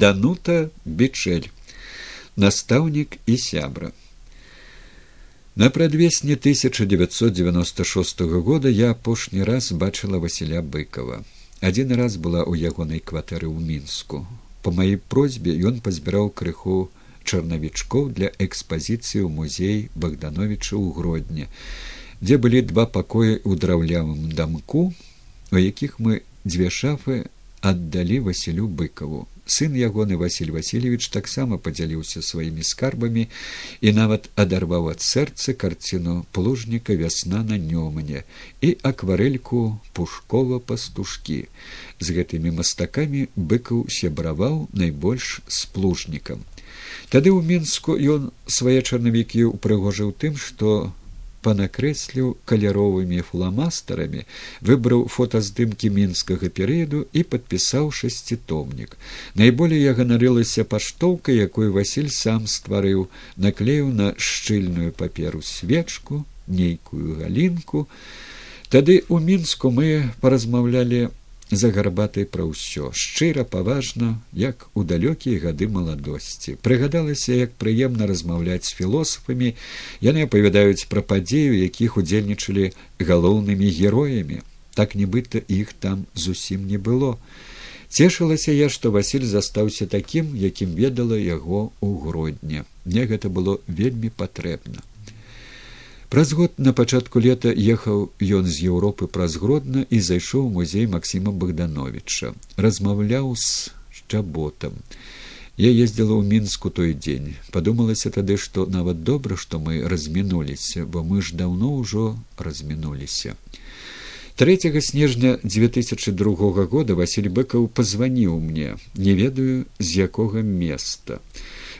данута бічэль настаўнік і сябра. На прадвесні 1996 года я апошні раз бачыла васіля быкова. Адзін раз была ў ягонай кватэры ў мінску. По маёй просьбе ён пазбіраў крыху чарнавічкоў для экспазіцыі ў музей богдановича ў гродні дзе былі два пакоі ў драўлявым дамку у якіх мы дзве шафы аддалі васілю быкаву сын ягоны василь васильевич таксама падзяліўся сваімі скарбамі і нават адарваў ад сэрца карціну плужніка вясна на нёмане і акварельку пушкова пастушкі з гэтымі мастакамі быкаў сябраваў найбольш з плужнікам. Тады ў мінску ён свае чарнавікі ўпрыгожыў тым што панакрэсліў каляровымі фламастарамі выбраў фотаздымкі мінскага перыяду і падпісаў шасцітомнік. Найболей я ганарылася паштоўка якой василь сам стварыў наклеіў на шчыльную паперу свечку нейкую галінку. Тады у мінску мы паразмаўлялі за гарбатай пра ўсё. Шчыра паважна як у далёкія гады маладосці. Прыгадалася як прыемна размаўляць з філосафамі. Яны апавядаюць пра падзею якіх удзельнічалі галоўнымі героямі. Так нібыта іх там зусім не было. Цешылася я што василь застаўся такім якім ведала яго ў гродня мне гэта было вельмі патрэбна Праз год на пачатку лета ехаў ён з Еўропы праз гродна і зайшоў у музей Масіма Богдановича, размаўляў з чаботам. Я ездзіла ў мінску той дзень. Падумалася тады, што нават добра, што мы размінуліся, бо мы ж даўно ўжо размінуліся. 3 снежня 2002 года Васіль быкаў пазваніў мне, не ведаю з якога места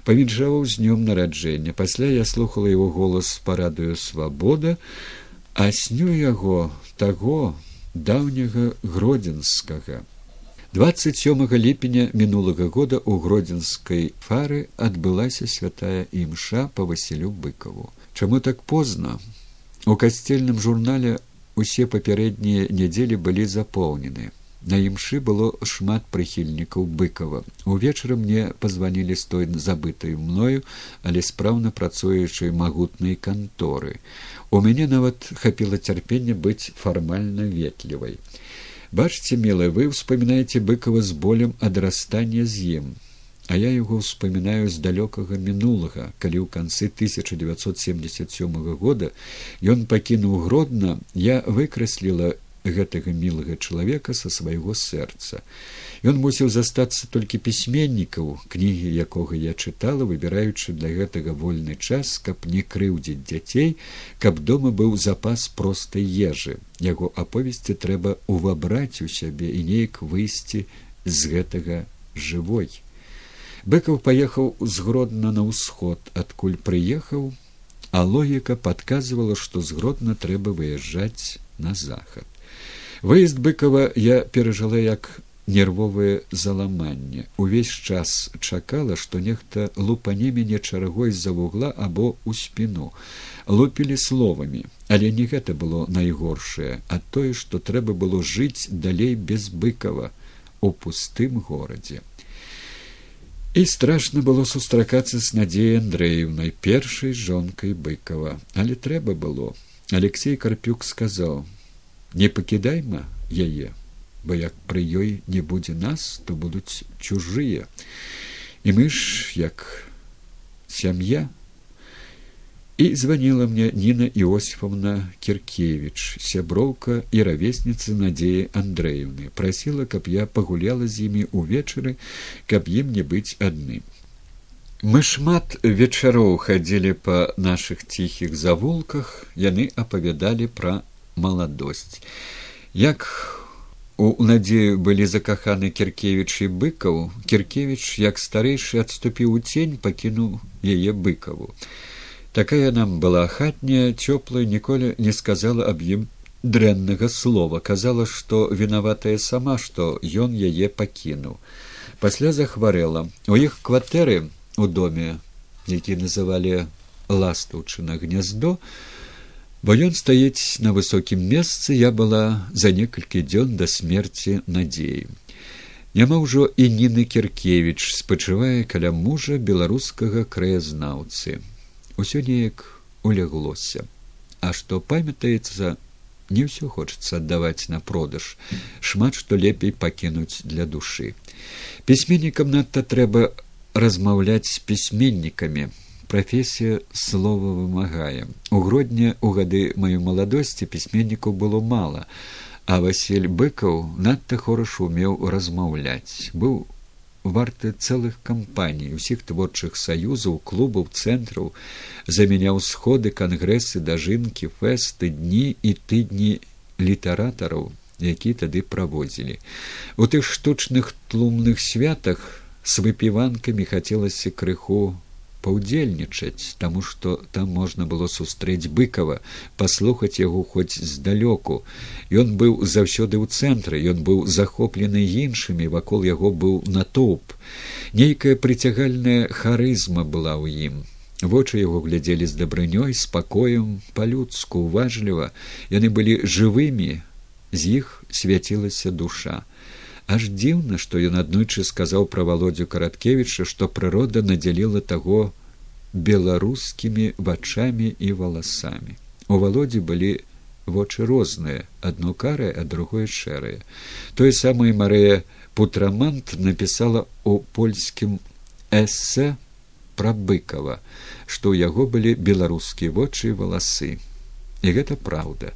павінжаваў з днём нараджэння. Пасля я слухала его голас парадую свабода а сню яго таго даўняга гродзенскага. Двадцать сёмага ліпеня мінулага года у гродзенскай фары адбылася святая імша па васілю быкаву. Чаму так позна? У касцельным журнале усе папярэднія нядзелі былі запоўнены На імшы было шмат прыхільнікаў быкова. Увечары мне пазванілі з той забытай мною, але спраўна працуючай магутнай канторы. У мяне нават хапіла цярпення быць фармальна ветлівай. Бачце, мілы, вы ўспамінаеце быкава з болем адрастання з ім. А я яго ўспамінаю з далёкага мінулага, калі ў канцы 1977 года ён пакінуў гродна, я выкрасліла гэтага мілага чалавека са свайго сэрца. Ён мусіў застацца толькі пісьменнікаў, кнігі якога я чытала, выбіраючы для гэтага вольны час, каб не крыўдзіць дзяцей, каб дома быў запас простай ежы. Яго аповесці трэба увабраць у сябе і неяк выйсці з гэтага жывой. Быкаў паехаў згродна на ўсход, адкуль прыехаў, а логіка падказвала, што згродна трэба выязджаць на захад выезд быкова я перажыла як нервовае заламанне увесь час чакала што нехта лупане мяне чаргой з-за вугла або ў спіну. Лупілі словамі але не гэта было найгоршае а тое што трэба было жыць далей без быкова у пустым горадзе. І страшна было сустракацца з надзеяй андреевнай першай жонкай быкова. Але трэба было. Алексей карпюк сказаў не пакідайма яе бо як пры ёй не будзе нас то будуць чужыя. І мы ж як сям'я і званіла мне ніна іосифовна кіркевич сяброўка і равесніцы надзеі андреевны прасіла каб я пагуляла з імі увечары каб ім не быць адным. Мы шмат вечароў хадзілі па нашых ціхіх завулках яны апавядалі пра маладосць як у надзею былі закаханы кіркевіч і быкаў кіркевіч як старэйшы адступіў у цень пакінуў яе быкаву. Такая нам была хатняя цёплая ніколі не сказала аб ім дрэннага слова. Казала што вінаватая сама што ён яе пакінуў. Пасля захварэла. У іх кватэры у доме які называлі ластаўчына гняздо бо ён стаіць на высокім месцы я была за некалькі дзён да смерці надзеі Няма ўжо і ніны кіркевіч спачывае каля мужа беларускага краязнаўцы. Усё неяк уляглося а што памятаецца не ўсё хочацца аддаваць на продаж. Шмат што лепей пакінуць для душы. Пісьменнікам надта трэба размаўляць з пісьменнікамі прафесія слова вымагае. У грудня у гады маёй маладосці пісьменнікаў было мала а василь быкаў надта хораш умеў размаўляць. Быў варты цэлых кампаній усіх творчых саюзаў клубаў цэнтраў. Замяняў сходы кангрэсы дажынкі фэсты дні і тыдні літаратараў які тады праводзілі. У тых штучных тлумных святах с выпіванкамі хацелася крыху паўдзельнічаць таму што там можна было сустрэць быкова паслухаць яго хоць здалёку. Ён быў заўсёды ў цэнтры ён быў захоплены іншымі вакол яго быў натоўп. Нейкая прыцягальная харызма была ў ім. Вочы яго глядзелі з дабрынёй спакоем па-людску уважліва. Яны былі жывымі з іх свяцілася душа аж дзіўна што ён аднойчы сказаў пра володю караткевіча што прырода надзяліла таго беларускімі вачамі і валасамі. У володзі былі вочы розныя адно карае а другое шэрае. Тое самае марыя путрамант напісала у польскім эссе пра быкова што ў яго былі беларускія вочы і валасы. І гэта праўда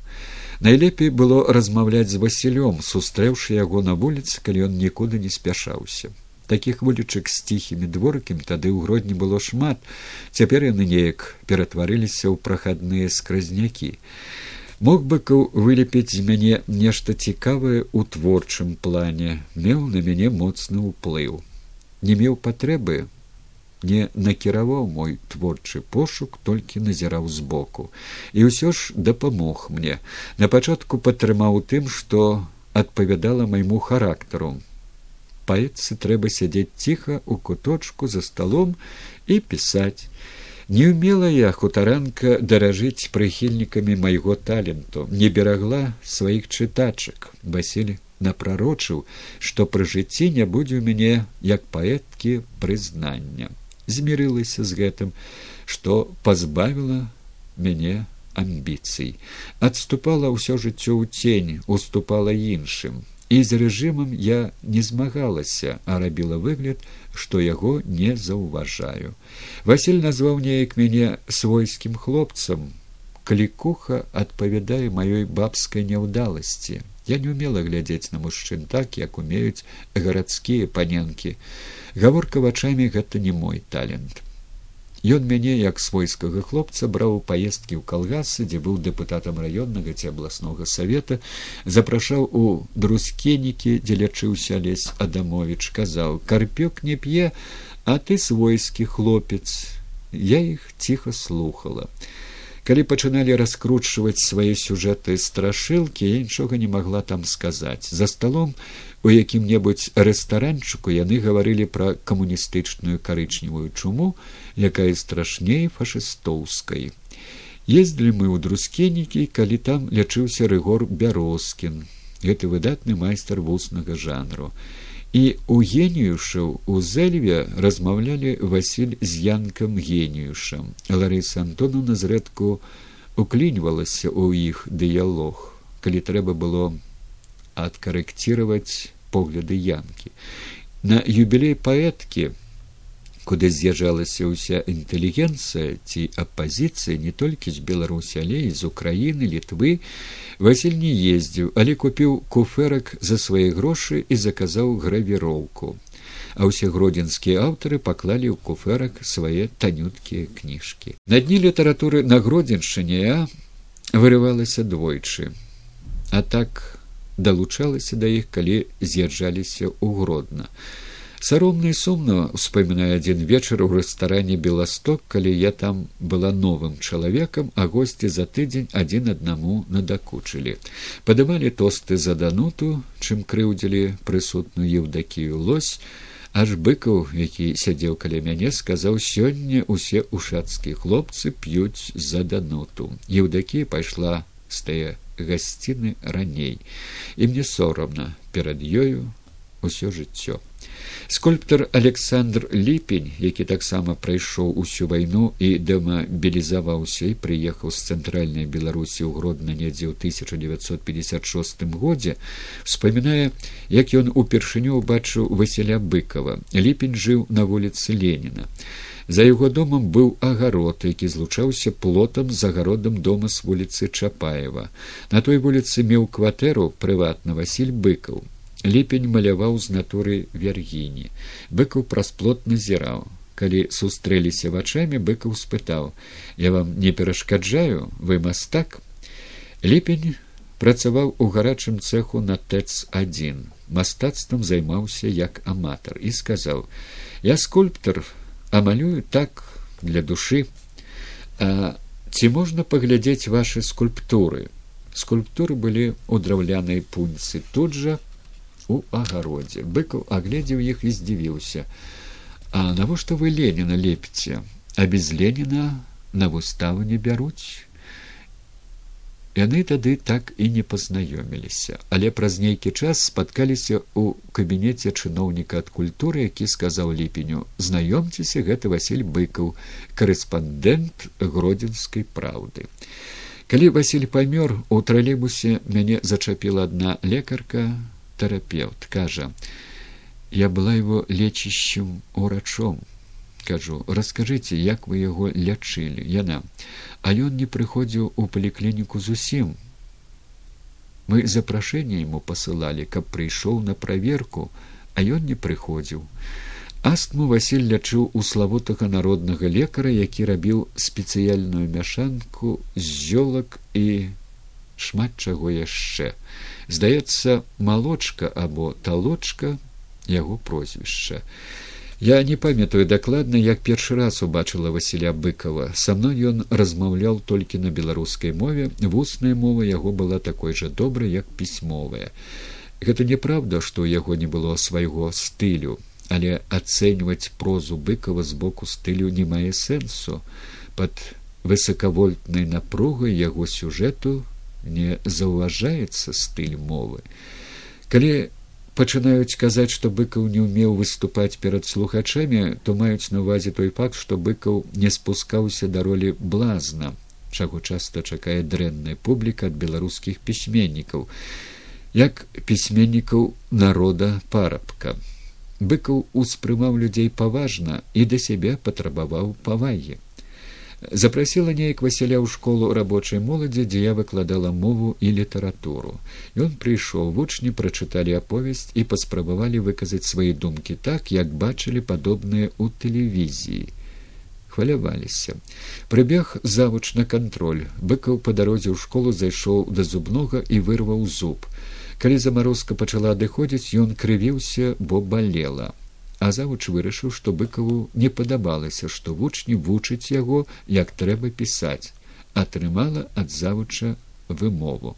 найлепей было размаўляць з васілём сустрэўшы яго на вуліцы калі ён нікуды не спяшаўся. Такіх вулічак з ціхімі дворыкамі тады ў гродні было шмат. Цяпер яны неяк ператварыліся ў прахадныя скразнякі. Мог быкаў вылепіць з мяне нешта цікавае ў творчым плане меў на мяне моцны ўплыў. Не меў патрэбы не накіраваў мой творчы пошук толькі назіраў збоку. І ўсё ж дапамог мне. На пачатку падтрымаў тым што адпавядала майму характару. Паэтцы трэба сядзець ціха у куточку за сталом і пісаць. Не ўмела я хутаранка даражыць прыхільнікамі майго таленту. Не берагла сваіх чытачак. Васілі напрарочыў што пры жыцці не будзе ў мяне як паэткі прызнання змірылася з гэтым што пазбавіла мяне амбіцый. Адступала ўсё жыццё ў цень уступала іншым. І з рэжымам я не змагалася а рабіла выгляд што яго не заўважаю. Василь назваў неяк мяне свойскім хлопцам клікуха адпавядае маёй бабскай няўдаласці я не умела глядзець на мужчын так як умеюць гарадскія паненкі. Гаворка вачамі гэта не мой талент. Ён мяне як свойскага хлопца браў паездкі ў калгасы дзе быў дэпутатам раённага ці абласнога савета запрашаў у друскенікі дзе лячыўся лесь адамович казаў карпёк не п'е а ты свойскі хлопец я іх ціха слухала калі пачыналі раскручваць свае сюжэты страшылкі я нічога не магла там сказаць. За сталом у якім небудзь рэстаранчыку яны гаварылі пра камуністычную карычневую чуму якая страшней фашыстоўскай. Ездзілі мы ў друскенікі калі там лячыўся рыгор бярозкін гэты выдатны майстар вуснага жанру і у геніюшаў у зэльве размаўлялі васіль з янкам геніюшам ларыса антону назрэдку укліньвалася ў іх дыялог калі трэба было адкарэкціраваць погляды янкі. На юбілей паэткі куды з'язджалася ўся інтэлігенцыя ці апазіцыя не толькі з беларусі але і з украіны літвы. Василь не ездзіў але купіў куферак за свае грошы і заказаў гравіроўку. А ўсе гродзенскія аўтары паклалі ў куферак свае танюткія кніжкі. На дні літаратуры на гродзеншыне вырывалася двойчы. А так далучалася да іх калі з'язджаліся ў гродна саромна і сумна успамінае адзін вечар у рэстаране беласток калі я там была новым чалавекам а госці за тыдзень адзін аднаму надакучылі. Падымалі тосты за дануту чым крыўдзілі прысутную еўдакію лось аж быкаў які сядзеў каля мяне сказаў сёння усе ушацкія хлопцы п'юць за дануту еўдакія пайшла стае гасціны раней. І мне сорамна перад ёю усё жыццё. Скульптар Александр Ліпень, які таксама прайшоў усю вайну і дэмабілізаваўся і прыехаў з цэнтральнай Беларусі ў гродна недзе ў 1956 годзе, вспамінае, як ён упершыню ўбачыў Васіля быкова. Ліпень жыў на вуліцы Леніна. За яго домам быў агарод, які злучаўся плотам з агародам дома з вуліцы Чапаева. На той вуліцы меў кватэру прыватна Васіль быкаў. Ліпень маляваў з натуры вяргіні. быкаў праз плот назіраў. Калі сустрэліся вачамі, быкаў спытаў: « Я вам не перашкаджаю, вы мастак. Ліпень працаваў у гарачым цэху на тэц адзін. Мастацтвам займаўся як аматар і сказаў: « Я скульптар, а малюю так для душы. А ці можна паглядзець ваши скульптуры? Скульптуры былі ў драўлянай пуньцы тут жа у агародзе быкаў агледзеў іх і здзівіўся а навошта вы леніна лепіце а без леніна на выставу не бяруць яны тады так і не пазнаёміліся але праз нейкі час спаткаліся ў кабінеце чыноўніка ад культуры які сказаў ліпеню знаёмцеся гэта василь быкаў корэспандэнт гродзенскай праўды калі василь памёр у тралейбусе мяне зачапіла адна лекарка терапевт кажа я была его лечищем урачом кажу расскажите як вы яго лячылі яна а ён не прыходзіў у паліклініку зусім мы запрашэнне ему посылалі каб прыйшоў на праверку а ён не прыходзіў. Астму василь лячыў у славутага народнага лекара які рабіў спецыяльную мяшанку зёлак і шмат чаго яшчэ. Здаецца малочка або талочка яго прозвішча. Я не памятаю дакладна як першы раз убачыла васіля быкова. Са мной ён размаўляў толькі на беларускай мове. Вусная мова яго была такой жа добрай як пісьмовая. Гэта неправда што ў яго не было свайго стылю але ацэньваць прозу быкова з боку стылю не мае сэнсу. Под высокавольтнай напругай яго сюжэту не заўважаецца стыль мовы. Калі пачынаюць казаць, што быкаў не ўмеў выступаць перад слухачамі, то маюць на увазе той факт, што быкаў не спускаўся да ролі блазна, чаго часта чакае дрэнная публіка ад беларускіх пісьменнікаў, як пісьменнікаў народа парабка. Быкаў успрымаў людзей паважна і да сябе патрабаваў павагі запрасіла неяк васяля ў школу рабочай моладзі дзе я выкладала мову і літаратуру ён прыйшоў вучні прачыталі аповесць і паспрабавалі выказаць свае думкі так як бачылі падобныя ў тэлевізіі хваляваліся. Прыбег завуч на кантроль быкаў па дарозе ў школу зайшоў да зубнога і вырваў зуб. Калі замарозка пачала адыходзіць ён крывіўся бо балела а завуч вырашыў што быкаву не падабалася што вучні вучыць яго як трэба пісаць атрымала ад завуча вымову.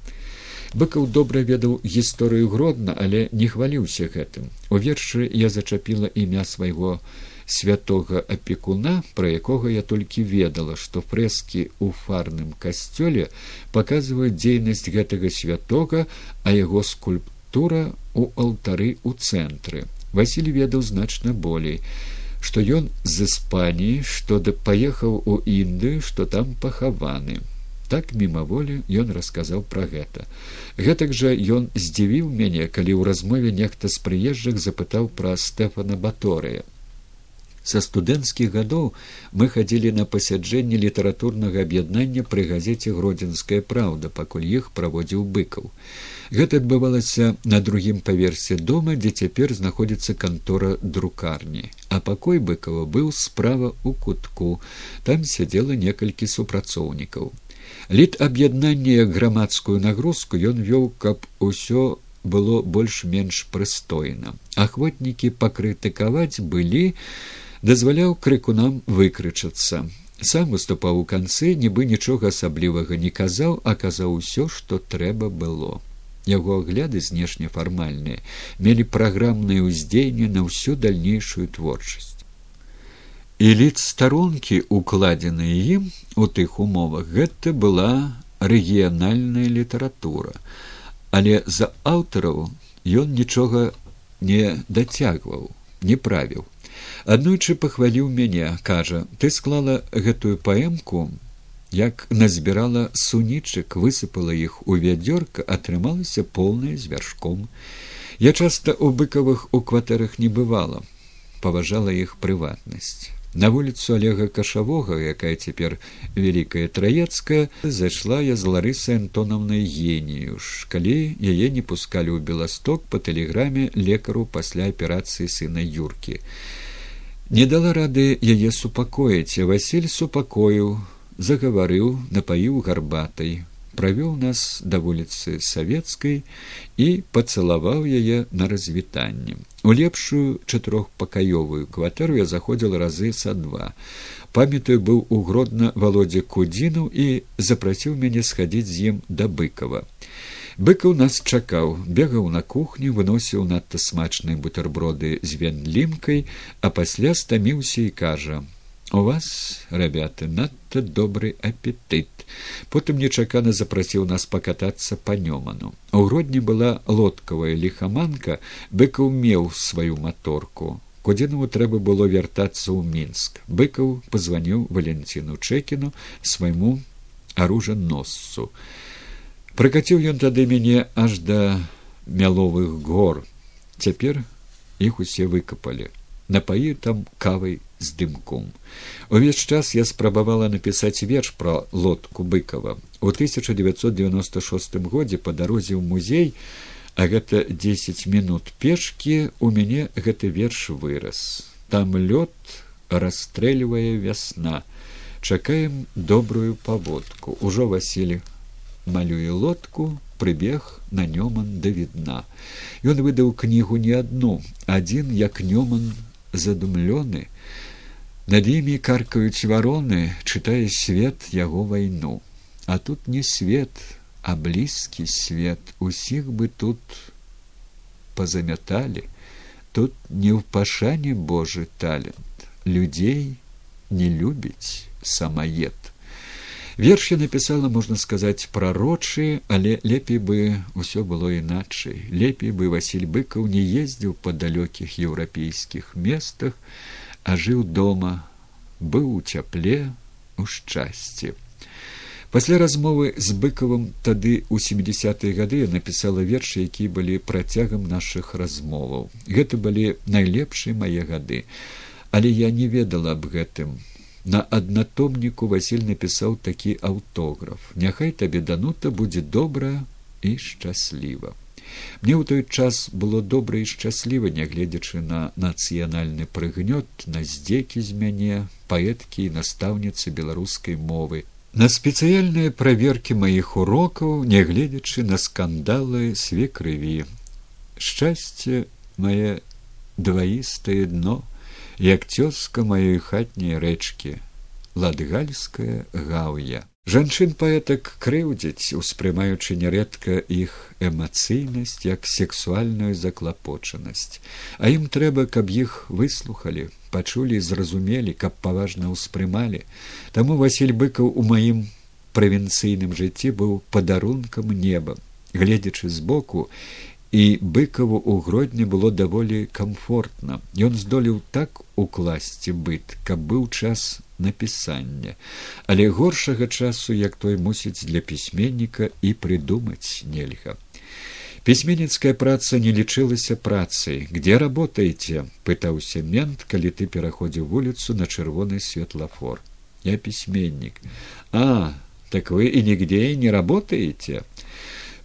Быкаў добра ведаў гісторыю гродна але не хваліўся гэтым. У вершы я зачапіла імя свайго святога апекуна пра якога я толькі ведала што фрэскі ў фарным касцёле паказваюць дзейнасць гэтага святога а яго скульптура у алтары ў цэнтры Васіль ведаў значна болей, што ён з Іспаніі, што да паехаў у Індыю, што там пахаваны. Так мімаволі ён расказаў пра гэта. Гэтак жа ён здзівіў мяне, калі ў размове нехта з прыезджых запытаў пра Стэфана Баторыя. Са студэнцкіх гадоў мы хадзілі на пасяджэнне літаратурнага аб'яднання пры газеце гродзенская праўда, пакуль іх праводзіў быкаў. Гэта адбывалася на другім паверсе дома, дзе цяпер знаходзіцца кантора друкарні, а пакой быкава быў справа ў кутку. Там сядзела некалькі супрацоўнікаў. Лід аб'яднання грамадскую нагрузку ён вёў, каб усё было больш-менш прыстойна. Ахвотнікі пакрытыкаваць былі, дазваляў крыкунам выкрычацца. Сам выступаў у канцы, нібы нічога асаблівага не казаў, а казаў усё, што трэба было. Яго агляды знешне фармальныя мелі праграмнае ўздзеянне на ўсю дальнейшую творчасць. І лід старонкі, укладзеныя ім у тых умовах, гэта была рэгіянальная літаратура, але за аўтараў ён нічога не дацягваў, не правіў. Аднойчы пахваліў мяне, кажа, ты склала гэтую паэмку, як назбірала сунічак, высыпала іх у вядзёрка, атрымалася поўная з вяршком. Я часта ў быкавых у кватэрах не бывала, паважала іх прыватнасць. На вуліцу олега кашавога, якая цяпер вялікая траецкая, зайшла я з ларысы антонаўнай генію ж калі яе не пускалі ў беласток па тэлеграме лекару пасля аперацыі сына юркі не дала рады яе супакоіць василь супакоіў загаварыў напаіў гарбатай правёў нас да вуліцы савецкай і пацалаваў яе на развітанне у лепшую чатырохпакаёвую кватэру я заходзіл разы са два. Памятаю быў у гродна володя кудзіну і запрасіў мяне схадзіць з ім да быкова. Быкаў нас чакаў бегаў на кухню выносіў надта смачныя бутэрброды з венлімкай а пасля стаміўся і кажа у вас ребята надто добрый аппетит. Потым нечакана запрасіў нас пакатацца па нёману. У грудні была лодкавая лихаманка быкаў меў сваю маторку кудзінаму трэба было вяртацца ў мінск быкаў позваніў валенціну чэкіну свайму аружаносцу пракаціў ён тады мяне аж да мяловых гор. Цяпер іх усе выкапалі напаі там кавай з дымком. Увесь час я спрабавала напісаць верш пра лодку быкова. У 1996 годзе па дарозе ў музей, а гэта десять минут пешкі у мяне гэты верш вырас. Там лёд расстрэльвае вясна. Чакаем добрую паводку. Ужо Васілі малюе лодку, прыбег на нёман да відна. Ён выдаў кнігу не адну, адзін як нёман задумлёны, над імі каркаюць вароны, чытае свет яго вайну. А тут не свет, а блізкі свет усіх бы тут пазамяталі, тут не ў пашане Божы талент, людзей не любіць самаед. Верш я напісала, можна сказаць, прарочы, але лепей бы ўсё было іначай. Лепей бы Васіль быкаў не ездзіў па далёкіх еўрапейскіх местах, а жыў дома, быў у цяпле у шчасці. Пасля размовы з быкавым тады ў семидесятые гады я напісала вершы, якія былі працягам нашых размоваў. Гэта былі найлепшыя мае гады, але я не ведала аб гэтым на аднатомніку василь напісаў такі аўтограф няхай табе данута будзе добра і шчасліва мне ў той час было добра і шчасліва нягледзячы на нацыянальны прыгнёт на здзекі з мяне паэткі і настаўніцы беларускай мовы. На спецыяльныя праверкі маіх урокаў нягледзячы на скандалы свекрыві. Шчасце мае дваістае дно як цёзка маёй хатняй рэчкі ладгальская гаўя жанчын паэтак крыўдзяць успрымаючы нярэдка іх эмацыйнасць як сексуальную заклапочанасць. А ім трэба каб іх выслухалі пачулі зразумелі каб паважна ўспрымалі. Таму василь быкаў у маім правінцыйным жыцці быў падарункам неба. Гледзячы збоку і быкаву ў гродні было даволі камфортна. Ён здолеў так укласці быт каб быў час напісання. Але горшага часу як той мусіць для пісьменніка і прыдумаць нельга. Пісьменніцкая праца не лічылася працай. Где работаеце пытаўся мент калі ты пераходзіў вуліцу на чырвоны светлафор я пісьменнік а так вы і нігде не работаеце?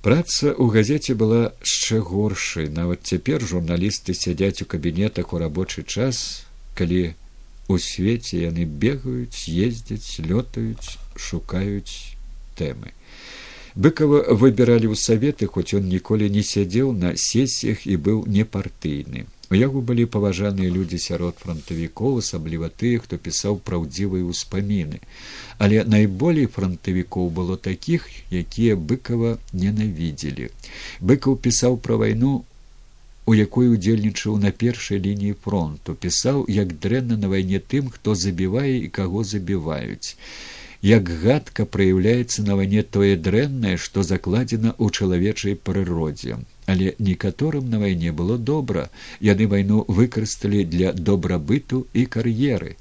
Праца ў газеце была яшчэ горшай. Нават цяпер журналісты сядзяць у кабінетах у рабочы час, калі у свеце яны бегаюць, ездзяць, лётаюць, шукаюць тэмы. Быкава выбіралі ў саветы, хоць ён ніколі не сядзеў на сесіях і быў непартыйны. У яго былі паважаныя людзі сярод фронтавікоў, асабліва тыя, хто пісаў праўдзівыя ўспаміны. Але найболей фронтавікоў было такіх, якія быкава ненавідзелі. Быкаў пісаў пра вайну, у якой удзельнічаў на першай лініі фронту, пісаў, як дрэнна на вайне тым, хто забівае і каго забіваюць. Як гадка праяўляецца на вайне тое дрэннае, што закладзена ў чалавечай прыродзе. але некаторым на вайне было добра яны вайну выкарысталі для добрабыту і кар'еры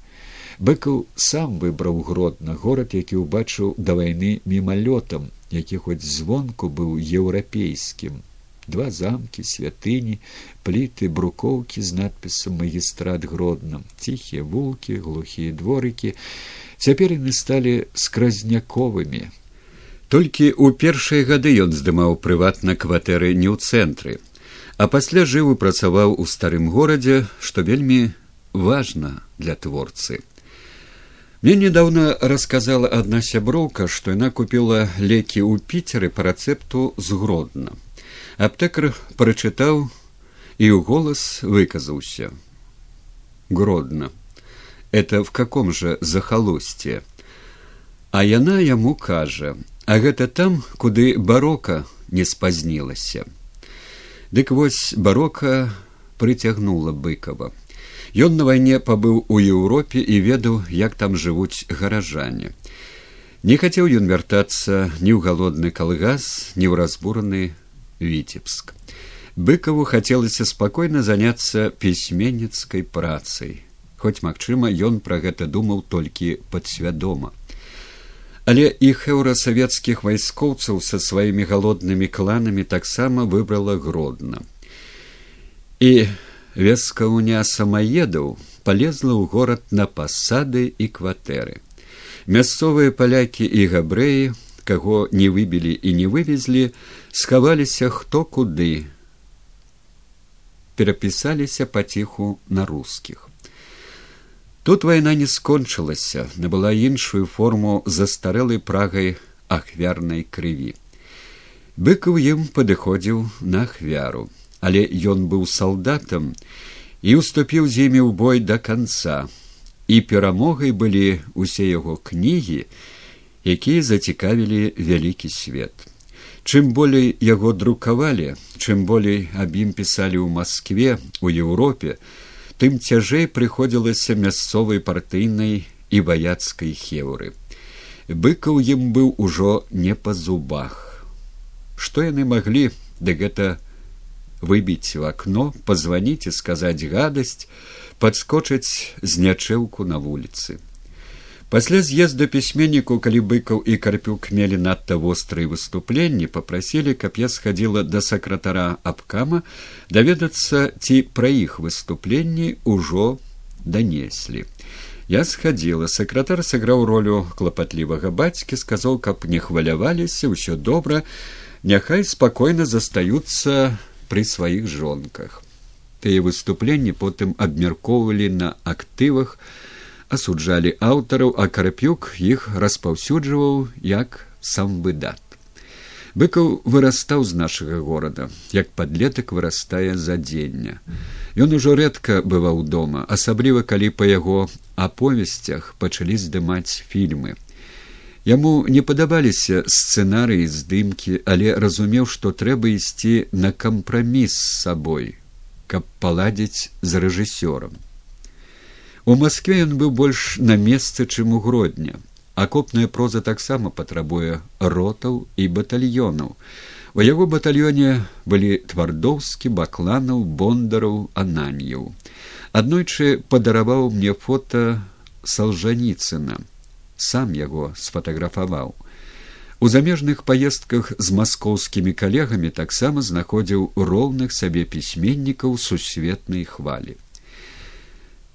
быкаў сам выбраў гродна горад які ўбачыў да вайны мімалётам які хоць звонку быў еўрапейскім два замкі святыні пліты брукоўкі з надпісам магістрат гродна ціхія вулкі глухія дворыкі. Цяпер яны сталі скразняковымі. Толькі ў першыя гады ён здымаў прыватна кватэры не ў цэнтры а пасля жыву працаваў у старым горадзе што вельмі важна для творцы. Мне недавно расказала адна сяброўка што яна купіла лекі ў піцеры по рацэпту згродна аптэкар прачытаў і ў голас выказаўся. Гродна это в каком же захалусце а яна яму кажа а гэта там куды барока не спазнілася дык вось барока прыцягнула быкова ён на вайне пабыў у еўропе і ведаў як там жывуць гаражане. Не хацеў ён вяртацца ні ў галодны калгас ні ў разбураны витебск. Быкову хацелася спакойна заняться пісьменніцкай працай. Хоць магчыма ён пра гэта думаў толькі падсвядома. Але іх еўрасавецкіх вайскоўцаў са сваімі галоднымі кланамі таксама выбрала гродна. І вескаўня самаедаў полезла ў горад на пасады і кватэры. Мясцовыя палякі і габрэі каго не выбілі і не вывезлі схаваліся хто куды. Перапісаліся паціху на рускіх. Тут вайна не скончылася набыла іншую форму застарэлай прагай ахвярнай крыві. Быкаў ім падыходзіў на ахвяру але ён быў салдатам і уступіў з імі ў бой да канца. І перамогай былі усе яго кнігі якія зацікавілі вялікі свет. Чым болей яго друкавалі, чым болей аб ім пісалі ў Маскве, у Еўропе, тым цяжэй прыходзілася мясцовай партыйнай і ваяцкай хеўры. Быкаў ім быў ужо не па зубах. Што яны маглі, ды гэта выбіць у акно, пазваніць і сказаць гадасць, падскочыць з нячэўку на вуліцы пасля з'езда пісьменніку калі быкаў і карпюк мелі надта вострыя выступленні попрасілі каб я схадзіла да сакратара абкама даведацца ці пра іх выступленні ўжо данеслі я схадзіла сакратар сыграў ролю клапатлівага бацькі сказаў каб не хваляваліся ўсё добра няхай спакойна застаюцца пры сваіх жонках тыя выступленні потым абмяркоўвалі на актывах асуджалі аўтараў а карапюк іх распаўсюджваў як сам выдат быкаў вырастаў з нашага горада як падлетак вырастае за дзення ён ужо рэдка бываў дома асабліва калі па яго аповесцях пачалі здымаць фільмы. Яму не падабаліся сцэнарыі здымкі але разумеў што трэба ісці на кампраміс з сабой каб паладзіць з рэжысёрам У Маскве ён быў больш на месцы, чым у гродня. Акопная проза таксама патрабуе ротаў і батальёнаў. У яго батальёне былі твардоўскі бакланаў бондараў ананьяў. Аднойчы падараваў мне фота салжаніцына, сам яго сфатаграфаваў. У замежных паездках з маскоўскімі калегамі таксама знаходзіў роўных сабе пісьменнікаў сусветнай хвалі.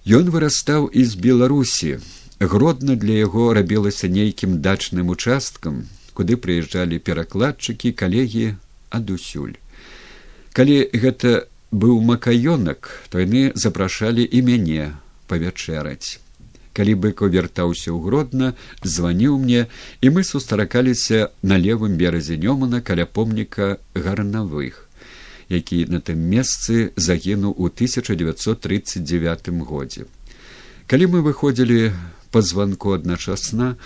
Ён вырастаў з беларусі. Гродна для яго рабілася нейкім дачным участкам куды прыязджалі перакладчыкі калегі адусюль. Калі гэта быў макаёнак то яны запрашалі і мяне павячэраць. Калі быко вяртаўся ў гродна званіў мне і мы сустракаліся на левым беразе нёмана каля помніка гарнавых які на тым месцы загінуў у 1939 годзе. Калі мы выходзілі па званку адначасна,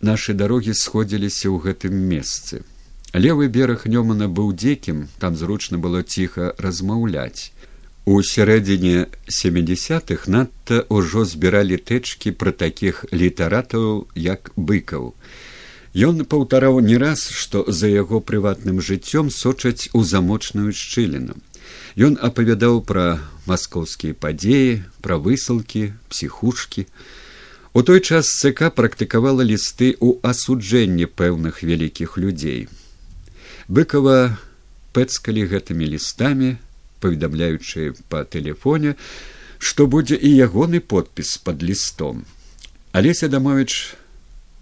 нашы дарогі сходзіліся ў гэтым месцы. Левы бераг Нёмана быў дзекім, там зручна было ціха размаўляць. У сярэдзіне семдесятых надта ўжо збіралі тэчкі пра такіх літаратаў як быкаў. Ён паўтараў не раз, што за яго прыватным жыццём сочаць у замочную шчыліну. Ён апавядаў пра маскоўскія падзеі, пра высылкі, псіхушкі. У той час ЦК практыкавала лісты ў асуджэнні пэўных вялікіх людзей. Быкова пэцкалі гэтымі лістамі, паведамляючы па тэлефоне, што будзе і ягоны подпіс под лістом. Алеся Дамович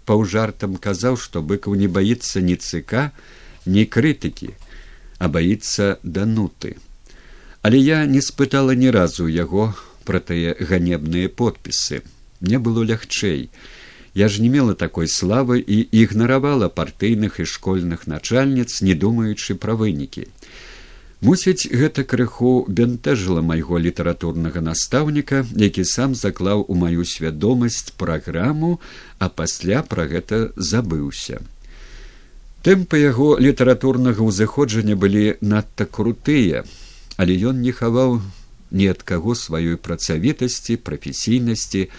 паўжартам казаў, што быкаў не баіцца ні цыка, ні крытыкі, а баіцца дануты. Але я не спытала ні разу яго пра тыя ганебныя подпісы. Мне было лягчэй. Я ж не мела такой славы і ігнаравала партыйных і школьных начальніц не думаючы пра вынікі мусіць гэта крыху бянтэжыла майго літаратурнага настаўніка які сам заклаў у маю свядомасць праграму а пасля пра гэта забыўся. Тэмпы яго літаратурнага ўзыходжання былі надта крутыя але ён не хаваў ні ад каго сваёй працавітасці прафесійнасці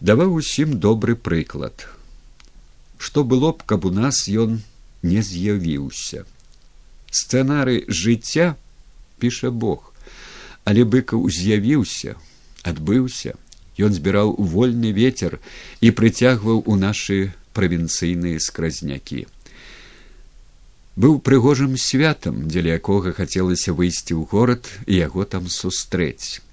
даваў усім добры прыклад. Што было б каб у нас ён не з'явіўся. Сцэнары жыцця піша бог. Але быкаў з'явіўся адбыўся. Ён збіраў вольны ветер і прыцягваў у нашы правінцыйныя скразнякі. Быў прыгожым святам дзеля якога хацелася выйсці ў горад і яго там сустрэць.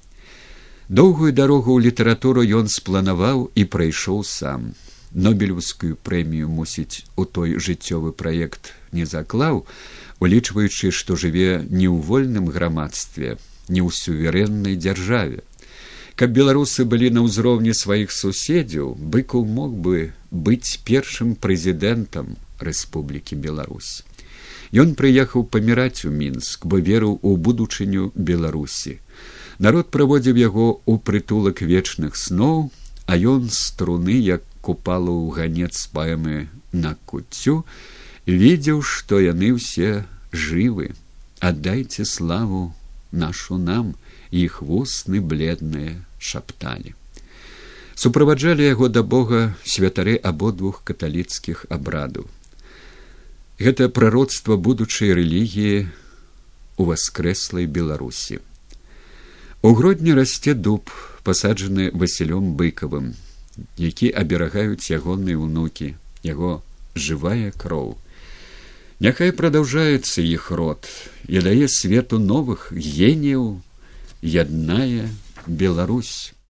Доўгую дарогу ў літаратуру ён спланаваў і прайшоў сам. Нобелевскую прэмію мусіць у той жыццёвы праект не заклаў улічваючы што жыве не ў вольным грамадстве не ў суверэннай дзяржаве каб беларусы былі на ўзроўні сваіх суседзяў быкаў мог бы быць першым прэзідэнтам рэспублікі беларусь Ён прыехаў паміраць у мінск, бо верыў у будучыню беларусі. Народ праводзіў яго ў прытулак вечных сноў, а ён струны як купала ў ганец паэмы на куццю, видзеў, што яны ўсе жывы, аддайце славу нашу нам. Іх вусны бледныя шапталі. Суправаджалі яго да Бога святары абодвух каталіцкіх абрадаў гэта прароцтва будучай рэлігіі у воскрэслай беларусі. У гродні расце дуб пасаджаны васілём быкавым які аберагаюць ягоныя ўнукі яго жывая кроў няхай прадаўжаецца іх род і дае свету новых геніяў ядная беларусь